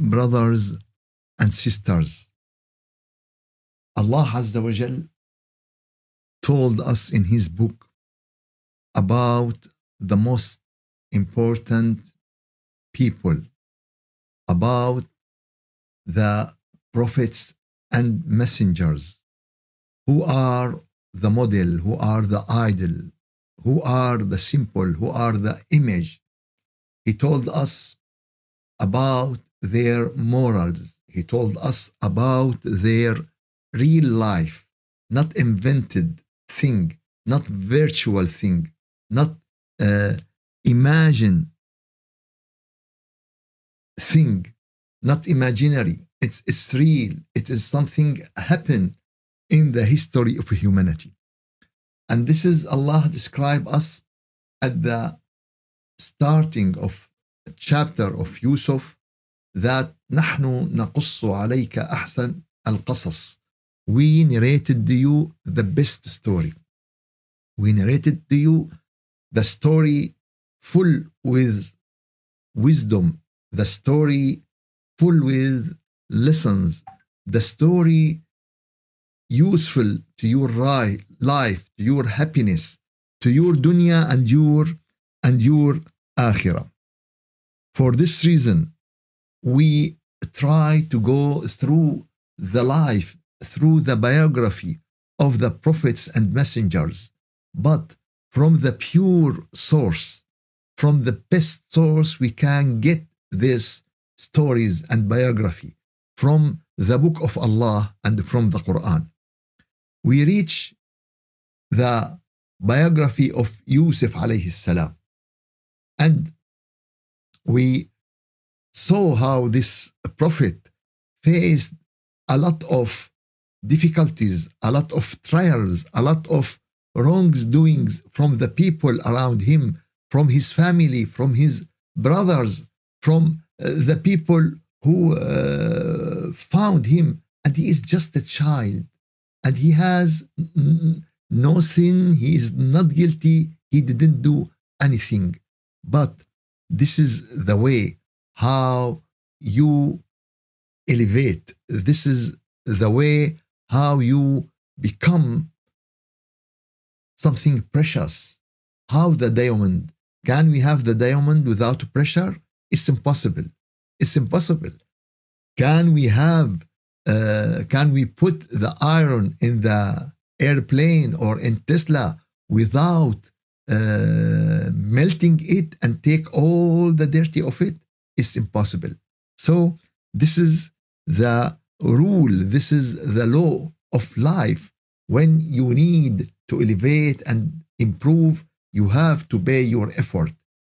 brothers and sisters, Allah Azza wa Jal told us in His book about the most important people, about the prophets and messengers who are the model, who are the idol, who are the symbol, who are the image. He told us about their morals. He told us about their real life, not invented thing, not virtual thing, not uh, imagine thing, not imaginary. It's, it's real. It is something happen in the history of humanity. And this is Allah describe us at the starting of a chapter of Yusuf that نحن نقص عليك أحسن القصص. We narrated to you the best story. We narrated to you the story full with wisdom, the story full with lessons, the story useful to your ri- life, to your happiness, to your dunya and your and your akhirah. For this reason, we try to go through the life, through the biography of the prophets and messengers, but from the pure source, from the best source we can get these stories and biography from the book of Allah and from the Quran. We reach the biography of Yusuf alayhi salam. And we saw how this prophet faced a lot of difficulties, a lot of trials, a lot of wrongs doings from the people around him, from his family, from his brothers, from uh, the people who uh, found him. And he is just a child. And he has no sin. He is not guilty. He didn't do anything. But this is the way how you elevate. This is the way how you become something precious. How the diamond? Can we have the diamond without pressure? It's impossible. It's impossible. Can we have, uh, can we put the iron in the airplane or in Tesla without uh, melting it and take all the dirty of it? It's impossible. So, this is the rule, this is the law of life. When you need to elevate and improve, you have to pay your effort.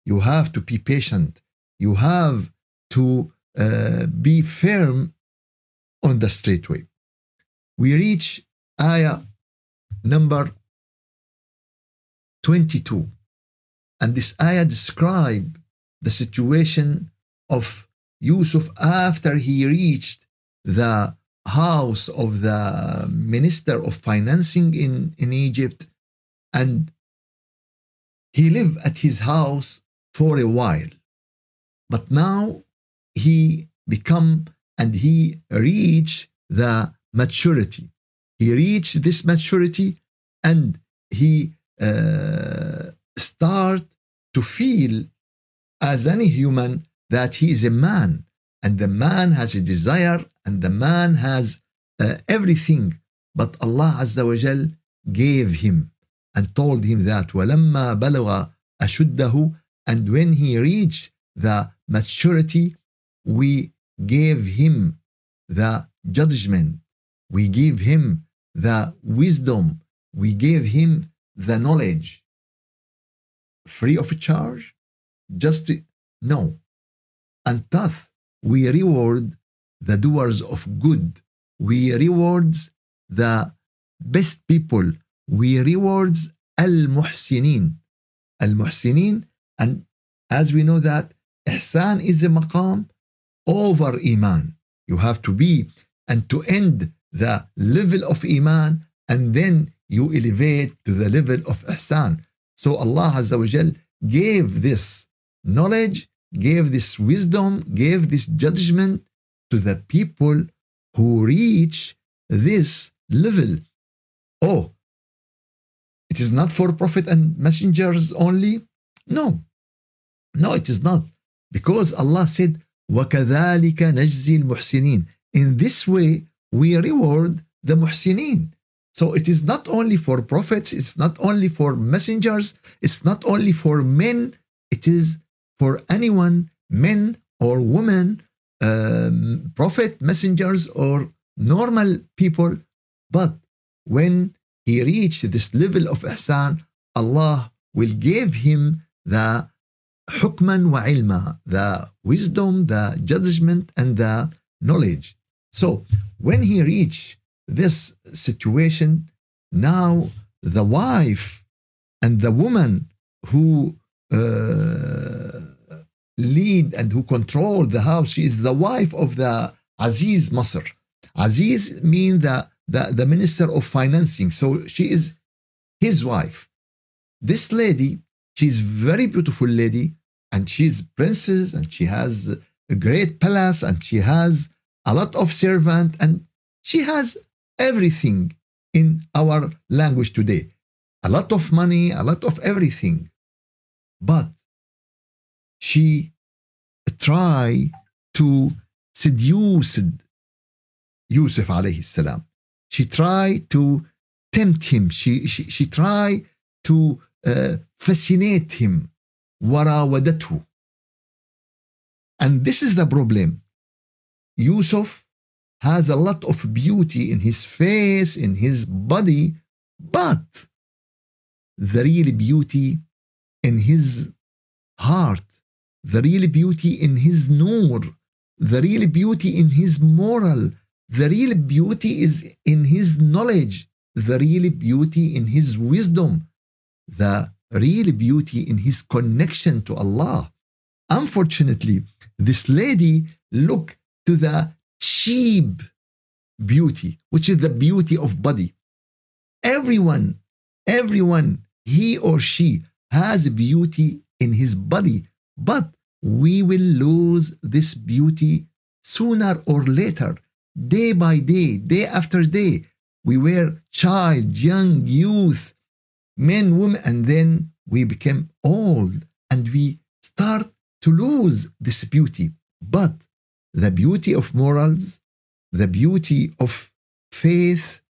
You have to be patient. You have to uh, be firm on the straight way. We reach ayah number 22. And this ayah describe the situation of Yusuf after he reached the house of the minister of financing in, in Egypt and he lived at his house for a while. But now he become and he reached the maturity. He reached this maturity and he uh, start to feel as any human that he is a man and the man has a desire and the man has uh, everything but Allah Azza wa Jal gave him and told him that ولما بلغ أشده and when he reached the maturity we gave him the judgment we gave him the wisdom we gave him the knowledge free of charge just to, no and thus we reward the doers of good. We rewards the best people. We rewards al-muhsinin. Al-muhsinin and as we know that ihsan is a maqam over iman. You have to be and to end the level of iman and then you elevate to the level of ihsan. So Allah Azza wa Jal gave this knowledge gave this wisdom, gave this judgment to the people who reach this level. Oh, it is not for prophet and messengers only? No. No, it is not. Because Allah said, وَكَذَلِكَ نَجْزِي الْمُحْسِنِينَ In this way, we reward the muhsinin. So it is not only for prophets, it's not only for messengers, it's not only for men, it is for anyone, men or women, um, prophet, messengers, or normal people. But when he reached this level of ihsan, Allah will give him the hukman wa ilma, the wisdom, the judgment, and the knowledge. So when he reached this situation, now the wife and the woman who uh, lead and who control the house, she is the wife of the Aziz Masr. Aziz means the, the, the minister of financing. So she is his wife. This lady, she's very beautiful lady, and she's princess, and she has a great palace, and she has a lot of servant, and she has everything in our language today. A lot of money, a lot of everything. But she try to seduce Yusuf alayhi salam. She tried to tempt him. She, she, she tried to uh, fascinate him. وراودته. And this is the problem. Yusuf has a lot of beauty in his face, in his body, but the real beauty in his heart, the real beauty in his nur, the real beauty in his moral, the real beauty is in his knowledge, the real beauty in his wisdom, the real beauty in his connection to Allah. Unfortunately, this lady looked to the cheap beauty, which is the beauty of body. Everyone, everyone, he or she has beauty in his body, but we will lose this beauty sooner or later, day by day, day after day. We were child, young, youth, men, women, and then we became old and we start to lose this beauty. But the beauty of morals, the beauty of faith,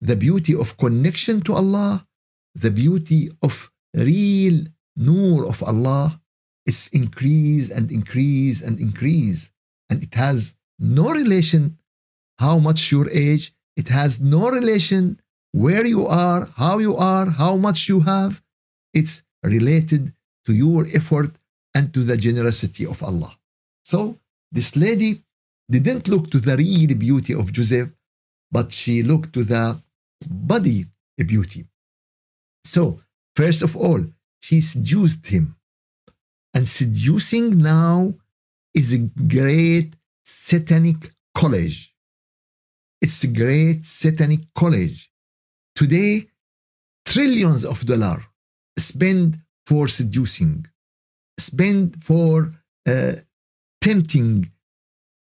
the beauty of connection to Allah, the beauty of real nur of Allah is increase and increase and increase. And it has no relation how much your age, it has no relation where you are, how you are, how much you have. It's related to your effort and to the generosity of Allah. So this lady didn't look to the real beauty of Joseph, but she looked to the body beauty. So, first of all, she seduced him. And seducing now is a great satanic college. It's a great satanic college. Today, trillions of dollars spent for seducing, spent for uh, tempting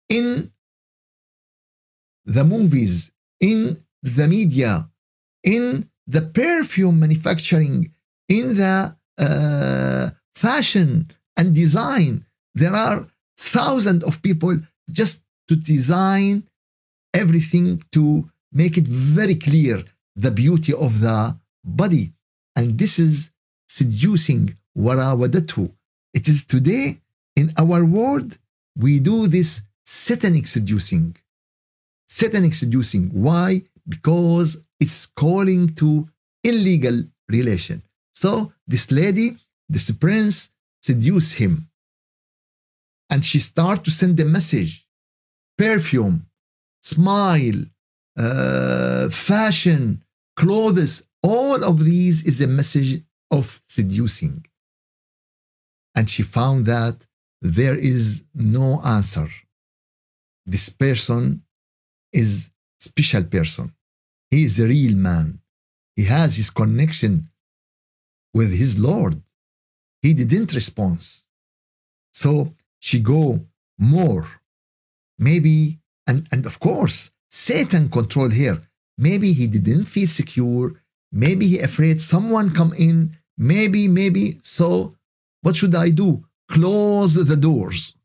in the movies, in the media, in the perfume manufacturing, in the uh, fashion and design. There are thousands of people just to design everything to make it very clear the beauty of the body. And this is seducing warawadatu. It is today in our world, we do this satanic seducing. Satanic seducing. Why? Because it's calling to illegal relation. So this lady, this prince, seduce him. And she start to send a message, perfume, smile, uh, fashion, clothes. All of these is a message of seducing. And she found that there is no answer. This person is special person. He is a real man. He has his connection with his Lord. He didn't respond. So she go more. Maybe, and, and of course, Satan control her. Maybe he didn't feel secure. Maybe he afraid someone come in. Maybe, maybe. So what should I do? Close the doors.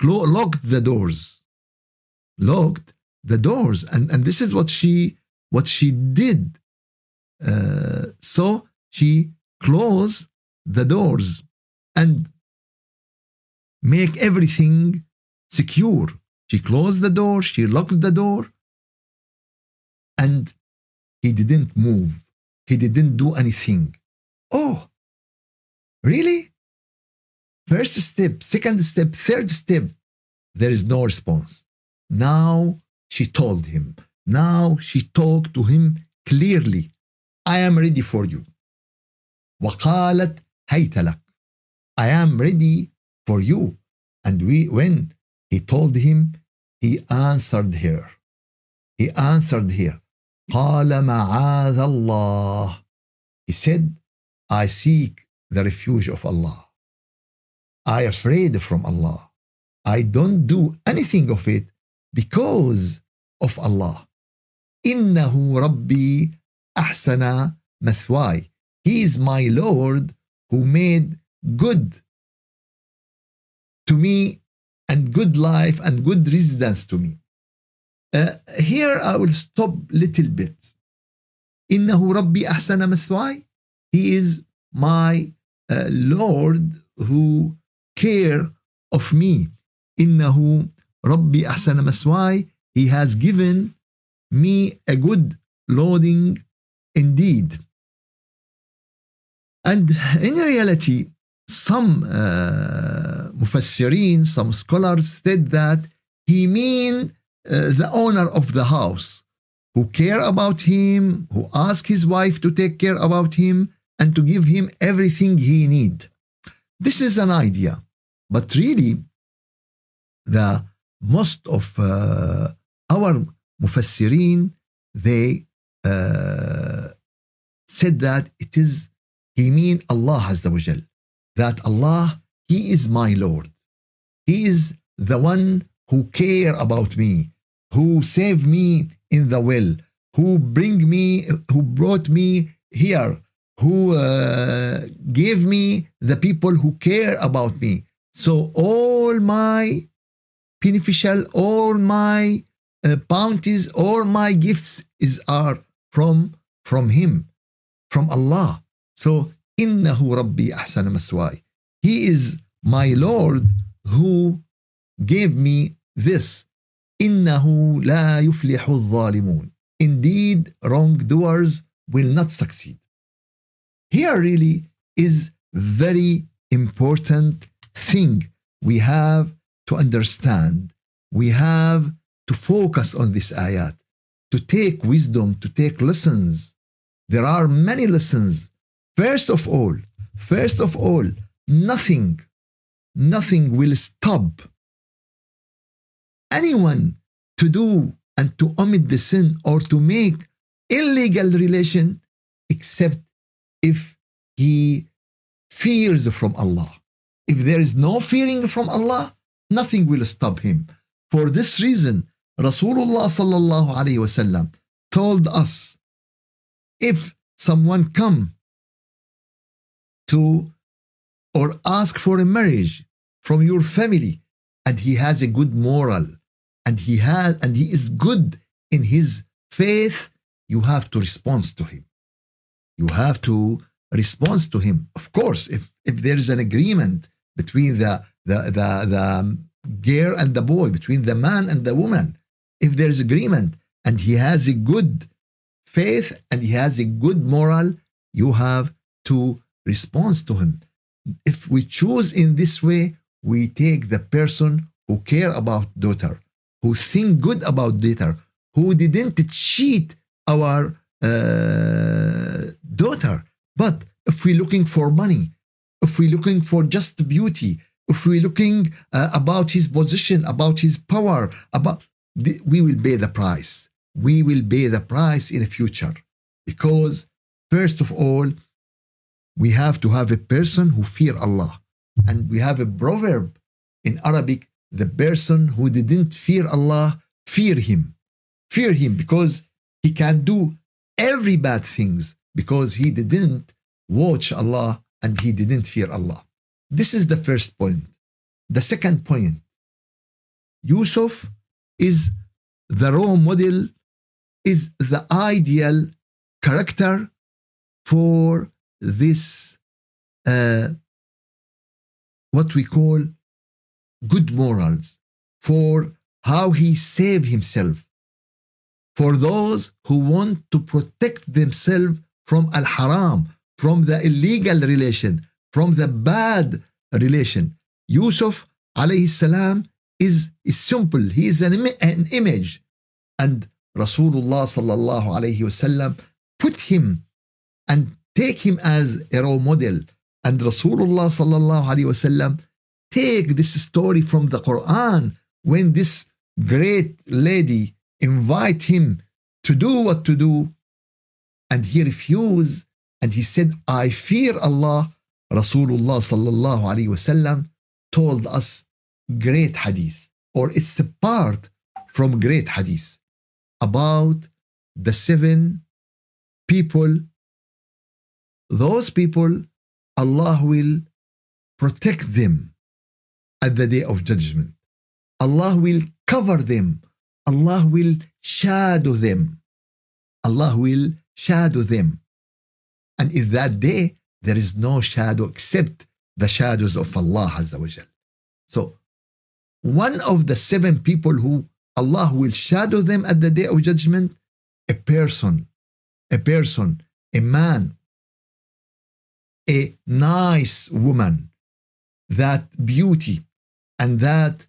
Clo- locked the doors. Locked the doors. And, and this is what she what she did. Uh, so she closed the doors and make everything secure. She closed the door, she locked the door, and he didn't move. He didn't do anything. Oh, really? First step, second step, third step, there is no response. Now she told him, now she talked to him clearly. I am ready for you. وقالت هيت لك. I am ready for you. And we, when he told him, he answered her. He answered her. قال معاذ الله. He said, I seek the refuge of Allah. I afraid from Allah. I don't do anything of it because of Allah. إنه ربي أحسن مثواي. He is my Lord who made good to me and good life and good residence to me. Uh, here I will stop little bit. إنه ربي أحسن مثواي. He is my uh, Lord who care of me. إنه ربي أحسن مثواي. He has given me a good loading indeed. And in reality, some uh, mufassirin, some scholars said that he mean uh, the owner of the house who care about him, who ask his wife to take care about him and to give him everything he need. This is an idea, but really, the most of uh, our mufassirin they uh, said that it is he mean Allah Azza wa Jal, that Allah he is my Lord. He is the one who care about me, who save me in the well, who bring me, who brought me here, who uh, gave me the people who care about me. So all my beneficial, all my uh, bounties, all my gifts is are from from Him, from Allah. So إنه ربي أحسن مثواي. He is my Lord who gave me this. إنه لا يفلح الظالمون. Indeed, wrongdoers will not succeed. Here really is very important thing we have to understand. We have to focus on this ayat, to take wisdom, to take lessons. There are many lessons. First of all, first of all, nothing, nothing will stop anyone to do and to omit the sin or to make illegal relation except if he fears from Allah. If there is no fearing from Allah, nothing will stop him. For this reason, Rasulullah sallallahu alayhi wasallam told us if someone come to or ask for a marriage from your family and he has a good moral and he has and he is good in his faith you have to respond to him. You have to respond to him. Of course if if there is an agreement between the the the, the girl and the boy between the man and the woman if there is agreement and he has a good faith and he has a good moral you have to respond to him. If we choose in this way we take the person who care about daughter who think good about daughter who didn't cheat our uh, daughter. But if we're looking for money if we're looking for just beauty if we're looking uh, about his position about his power about we will pay the price. We will pay the price in the future. Because first of all we have to have a person who fear Allah And we have a proverb in Arabic the person who didn't fear Allah, fear Him. Fear Him because He can do every bad things because He didn't watch Allah and He didn't fear Allah. This is the first point. The second point Yusuf is the role model, is the ideal character for this uh, what we call good morals, for how he saved himself, for those who want to protect themselves from al haram, from the illegal relation, from the bad relation. Yusuf alayhi salam is, is simple. He is an, an image. And Rasulullah put him and take him as a role model. And Rasulullah sallallahu alayhi wasallam take this story from the Quran when this great lady invite him to do what to do and he refused and he said I fear Allah Rasulullah sallallahu alayhi wasallam told us great hadith or it's a part from great hadith about the seven people those people Allah will protect them at the day of judgment. Allah will cover them. Allah will shadow them. Allah will shadow them. And in that day there is no shadow except the shadows of Allah. So one of the seven people who Allah will shadow them at the day of judgment, a person, a person, a man, a nice woman, that beauty and that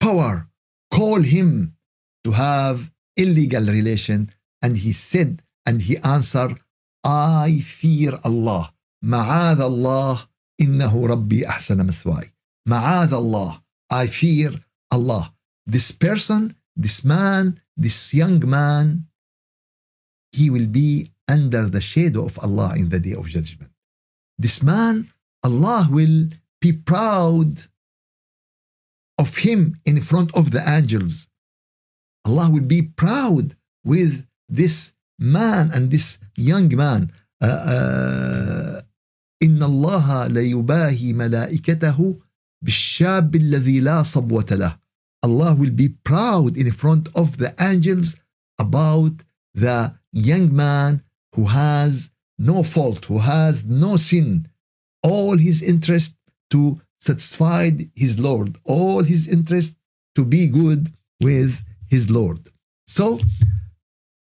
power call him to have illegal relation and he said and he answered I fear Allah معاذ الله إنه ربي أحسن مثواي معاذ الله I fear Allah this person this man this young man he will be under the shadow of Allah in the day of judgment this man Allah will be proud of him in front of the angels Allah will be proud with this man and this young man uh, uh, إن الله ليباهي ملائكته بالشاب الذي لا صبوة له Allah will be proud in front of the angels about the young man who has no fault, who has no sin, all his interest to satisfy his Lord, all his interest to be good with his Lord. So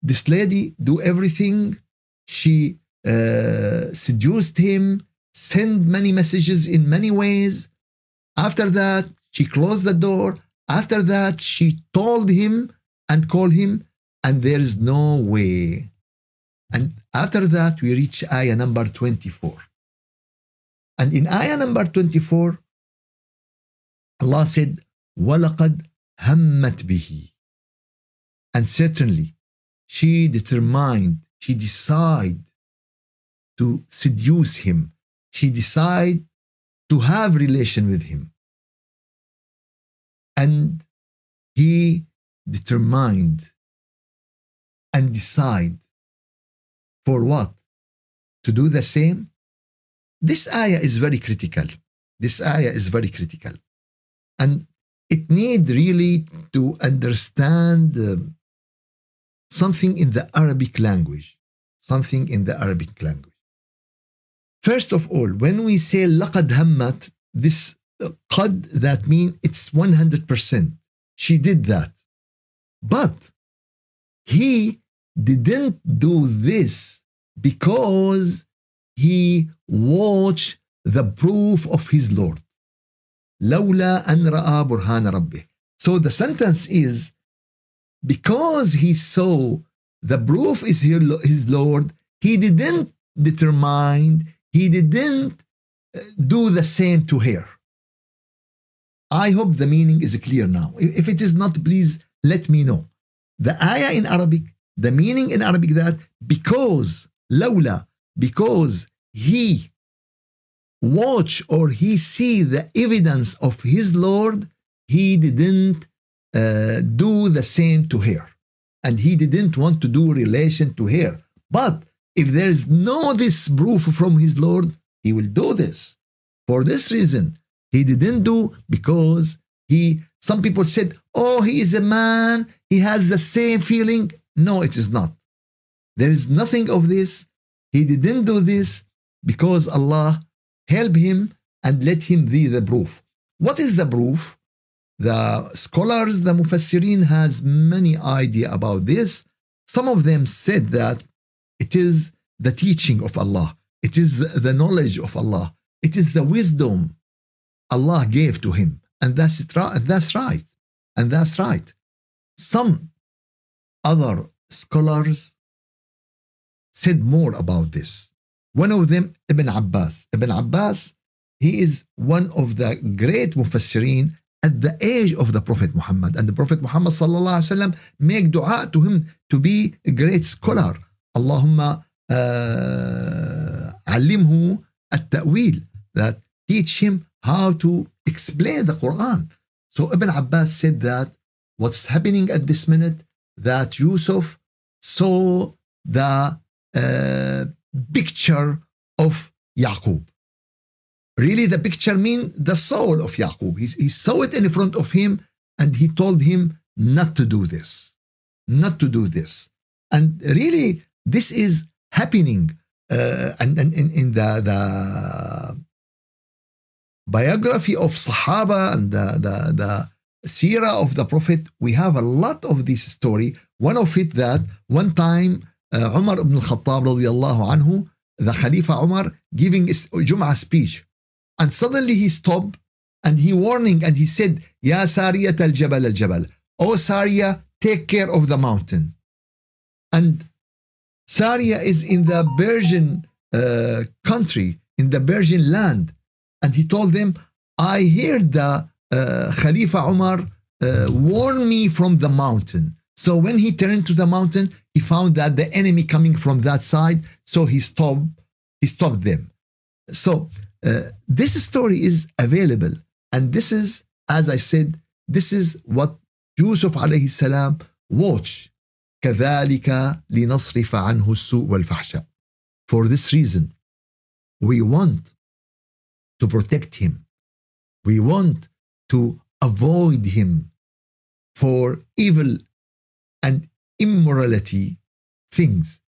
this lady do everything. She uh, seduced him, send many messages in many ways. After that, she closed the door. After that, she told him and called him, and there is no way. And after that, we reach ayah number 24. And in ayah number 24, Allah said, وَلَقَدْ هَمَّتْ بِهِ And certainly, she determined, she decided to seduce him, she decided to have relation with him. And he determined and decide for what? To do the same? This ayah is very critical. This ayah is very critical. And it need really to understand uh, something in the Arabic language. Something in the Arabic language. First of all, when we say لقد همت, this قد that means it's 100%. She did that. But he didn't do this because he watched the proof of his Lord. لولا أن رأى برهان ربه. So the sentence is because he saw the proof is his Lord, he didn't determine, he didn't do the same to her. I hope the meaning is clear now. If it is not, please let me know. The ayah in Arabic, the meaning in Arabic that because, lawla, because he watch or he see the evidence of his Lord, he didn't uh, do the same to her. And he didn't want to do relation to her. But if there is no this proof from his Lord, he will do this. For this reason, he didn't do because he, some people said, oh, he is a man, he has the same feeling. No, it is not. There is nothing of this. He didn't do this because Allah help him and let him be the proof. What is the proof? The scholars, the Mufassirin has many idea about this. Some of them said that it is the teaching of Allah. It is the knowledge of Allah. It is the wisdom Allah gave to him. And that's, it, that's right. And that's right. Some other scholars said more about this. One of them, Ibn Abbas. Ibn Abbas, he is one of the great mufassirin at the age of the Prophet Muhammad. And the Prophet Muhammad sallallahu alaihi wasallam make dua to him to be a great scholar. Allahumma uh, علمه التأويل that teach him how to explain the Quran. So Ibn Abbas said that what's happening at this minute that Yusuf saw the uh, picture of Yaqub. Really, the picture mean the soul of Yaqub. He, he saw it in front of him and he told him not to do this, not to do this. And really, this is happening. Uh, and, and in, in the, the biography of Sahaba and the, the, the Sirah of the Prophet, we have a lot of this story. One of it that one time uh, Umar ibn al-Khattab radiallahu anhu, the Khalifa Umar giving a Jum'ah speech. And suddenly he stopped and he warning and he said, Ya Sariyat al-Jabal al-Jabal. Oh Saria, take care of the mountain. And Saria is in the Persian uh, country, in the Persian land. And he told them, I hear the uh, Khalifa Umar uh, warn me from the mountain. So when he turned to the mountain, he found that the enemy coming from that side, so he stopped. He stopped them. So uh, this story is available, and this is, as I said, this is what Yusuf alayhi salam watched. كذلك لنصرف عنه السوء والفحشاء. For this reason, we want to protect him. We want to avoid him for evil and immorality things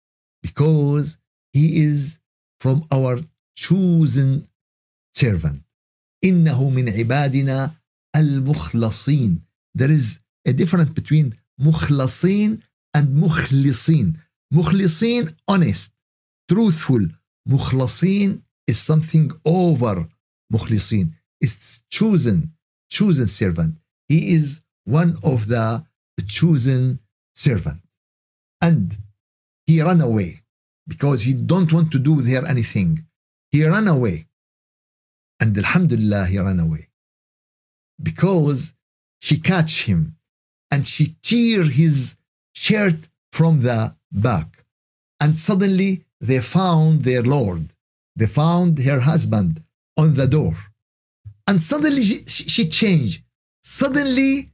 because he is from our chosen servant. إنه من عبادنا المخلصين. There is a difference between مخلصين and مخلصين. مخلصين honest, truthful. مخلصين is something over مخلصين. It's chosen, chosen servant. He is one of the chosen servant. And he ran away because he don't want to do there anything. He ran away. And Alhamdulillah, he ran away. Because she catch him and she tear his shirt from the back. And suddenly they found their Lord. They found her husband on the door. And suddenly she, she changed. Suddenly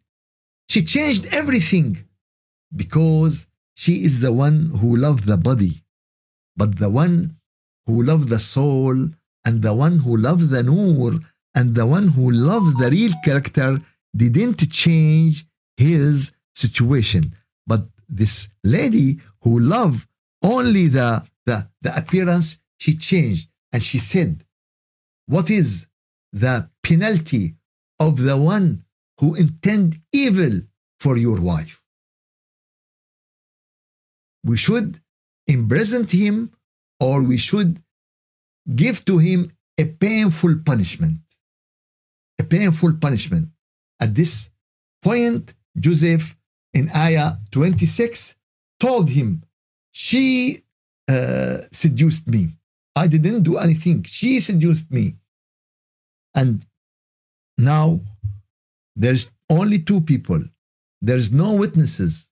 she changed everything because she is the one who loved the body, but the one who loved the soul and the one who loved the nur and the one who loved the real character didn't change his situation. But this lady who loved only the, the, the appearance, she changed and she said, What is the penalty of the one who intend evil for your wife? we should imprison him or we should give to him a painful punishment. A painful punishment. At this point, Joseph in Ayah 26 told him, She uh, seduced me. I didn't do anything. She seduced me. And now there's only two people. There's no witnesses.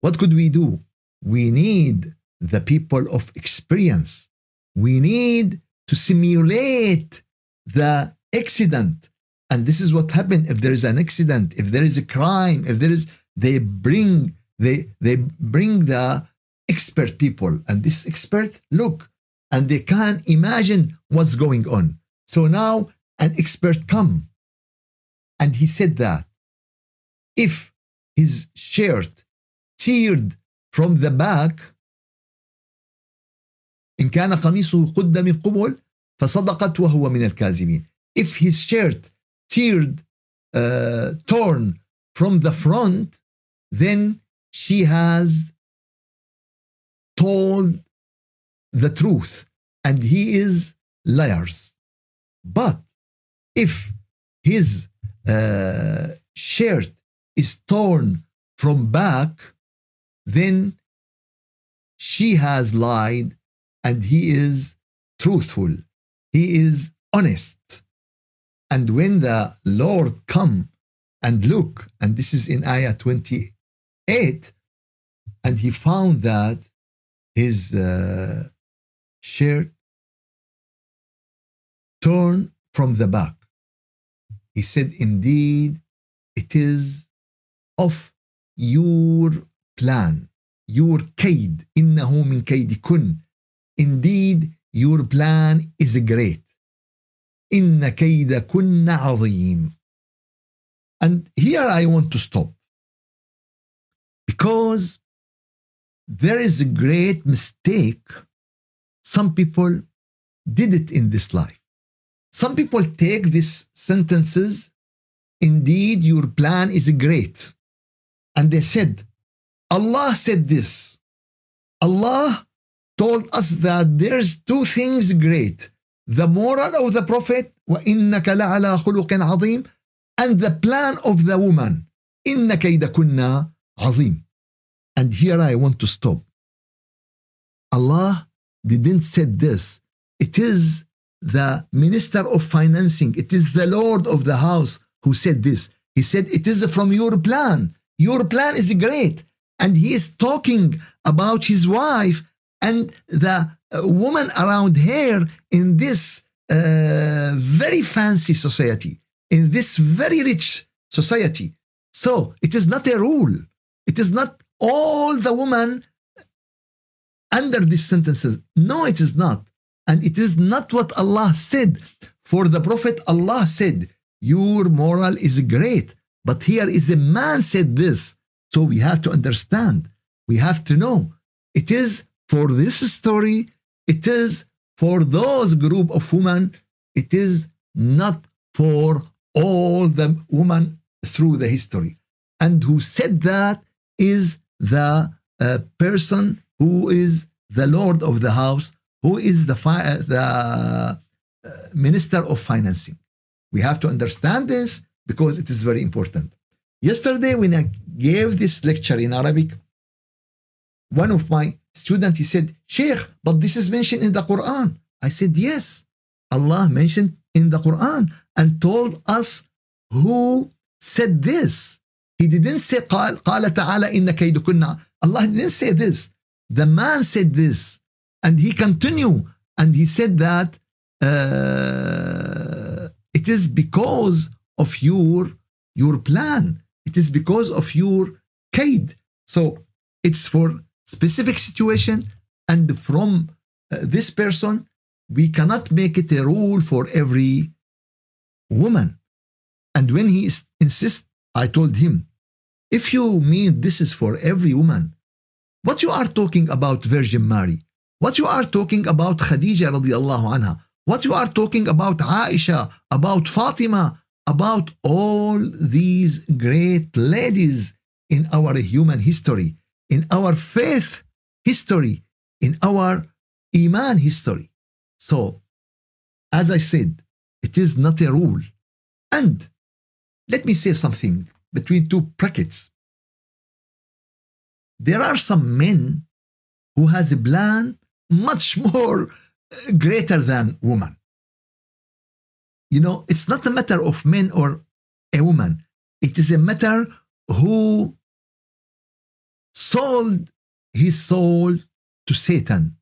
What could we do? we need the people of experience. We need to simulate the accident. And this is what happened if there is an accident, if there is a crime, if there is, they bring, they, they bring the expert people. And this expert, look, and they can imagine what's going on. So now an expert come and he said that if his shirt teared from the back إن كان قميصه قد من قبل فصدقت وهو من الكاذبين if his shirt teared uh, torn from the front then she has told the truth and he is liars but if his uh, shirt is torn from back then she has lied and he is truthful. He is honest. And when the lord come and look and this is in ayah 28 and he found that his uh, shirt torn from the back he said indeed it is of your plan your kaid إنه من كيدكن Indeed, your plan is great. إن كيدكن عظيم. And here I want to stop. Because there is a great mistake some people did it in this life. Some people take these sentences, indeed, your plan is great. And they said, Allah said this. Allah told us that there's two things great the moral of the prophet وإنك لعلى خلق عظيم and the plan of the woman إن كيدكن عظيم and here I want to stop Allah didn't say this it is the minister of financing it is the lord of the house who said this he said it is from your plan your plan is great and he is talking about his wife and the uh, woman around her in this uh, very fancy society, in this very rich society. So it is not a rule. It is not all the women under these sentences. No, it is not. And it is not what Allah said. For the Prophet, Allah said, Your moral is great. But here is a man said this. So we have to understand. We have to know. It is for this story, it is for those group of women, it is not for all the women through the history. And who said that is the uh, person who is the Lord of the house, who is the, fi- uh, the uh, Minister of Financing. We have to understand this because it is very important. Yesterday, when I gave this lecture in Arabic, one of my student, he said, Sheikh, but this is mentioned in the Quran. I said, yes. Allah mentioned in the Quran and told us who said this. He didn't say قال, قال تعالى إن كيدكن. Allah didn't say this. The man said this. And he continued and he said that uh, it is because of your, your plan. It is because of your kaid. So it's for specific situation and from uh, this person we cannot make it a rule for every woman and when he insists i told him if you mean this is for every woman what you are talking about virgin mary what you are talking about khadija radiallahu anha what you are talking about aisha about fatima about all these great ladies in our human history in our faith history, in our Iman history. So, as I said, it is not a rule. And let me say something between two brackets. There are some men who has a plan much more uh, greater than woman. You know, it's not a matter of men or a woman. It is a matter who sold his soul to Satan.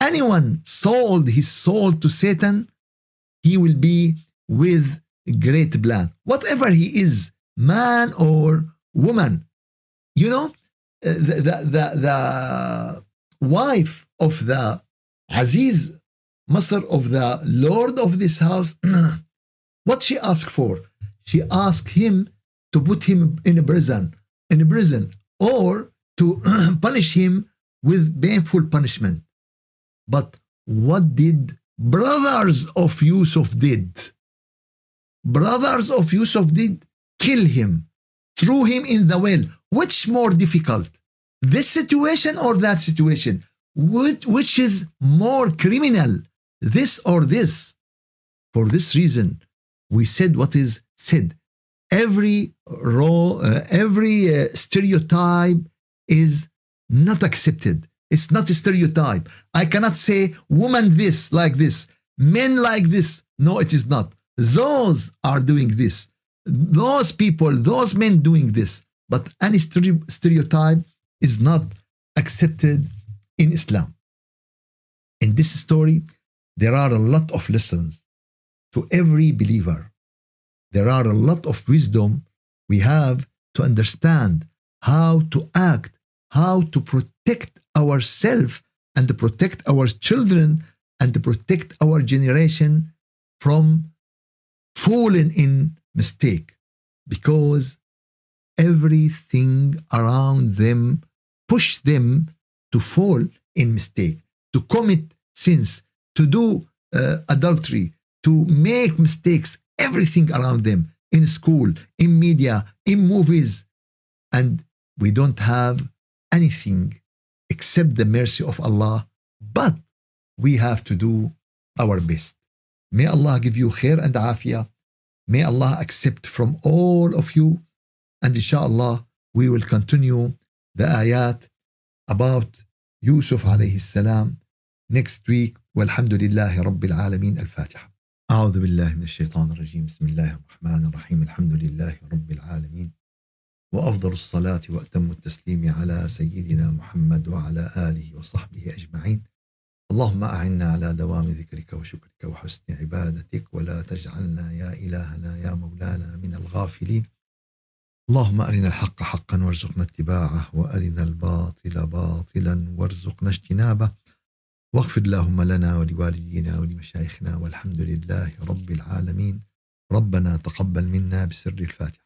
anyone sold his soul to Satan, he will be with great plan. Whatever he is, man or woman. You know, uh, the, the, the, the wife of the Aziz Masr of the Lord of this house, what she asked for? She asked him to put him in a prison, in a prison, or to punish him with painful punishment. But what did brothers of Yusuf did? Brothers of Yusuf did kill him, threw him in the well. Which more difficult? This situation or that situation? Which, which is more criminal? This or this? For this reason, we said what is said. Every raw, uh, every uh, stereotype is not accepted. It's not a stereotype. I cannot say woman this like this, men like this. No, it is not. Those are doing this. Those people, those men doing this. But any stereotype is not accepted in Islam. In this story, there are a lot of lessons to every believer. There are a lot of wisdom we have to understand how to act, how to protect ourselves and protect our children and protect our generation from falling in mistake because everything around them push them to fall in mistake to commit sins to do uh, adultery to make mistakes everything around them in school in media in movies. And we don't have anything except the mercy of Allah but we have to do our best. May Allah give you khair and afiyah may Allah accept from all of you. And inshallah we will continue the ayat about Yusuf alayhi salam next week. والحمد لله رب العالمين. الفاتحة. أعوذ بالله من الشيطان الرجيم. بسم الله الرحمن الرحيم. الحمد لله رب العالمين. وأفضل الصلاة وأتم التسليم على سيدنا محمد وعلى آله وصحبه أجمعين. اللهم أعنا على دوام ذكرك وشكرك وحسن عبادتك. ولا تجعلنا يا إلهنا يا مولانا من الغافلين. اللهم أرنا الحق حقا وارزقنا اتباعه وأرنا الباطل باطلا وارزقنا اجتنابه. واغفر اللهم لنا ولوالدينا ولمشايخنا والحمد لله رب العالمين. ربنا تقبل منا بسر الفاتحة.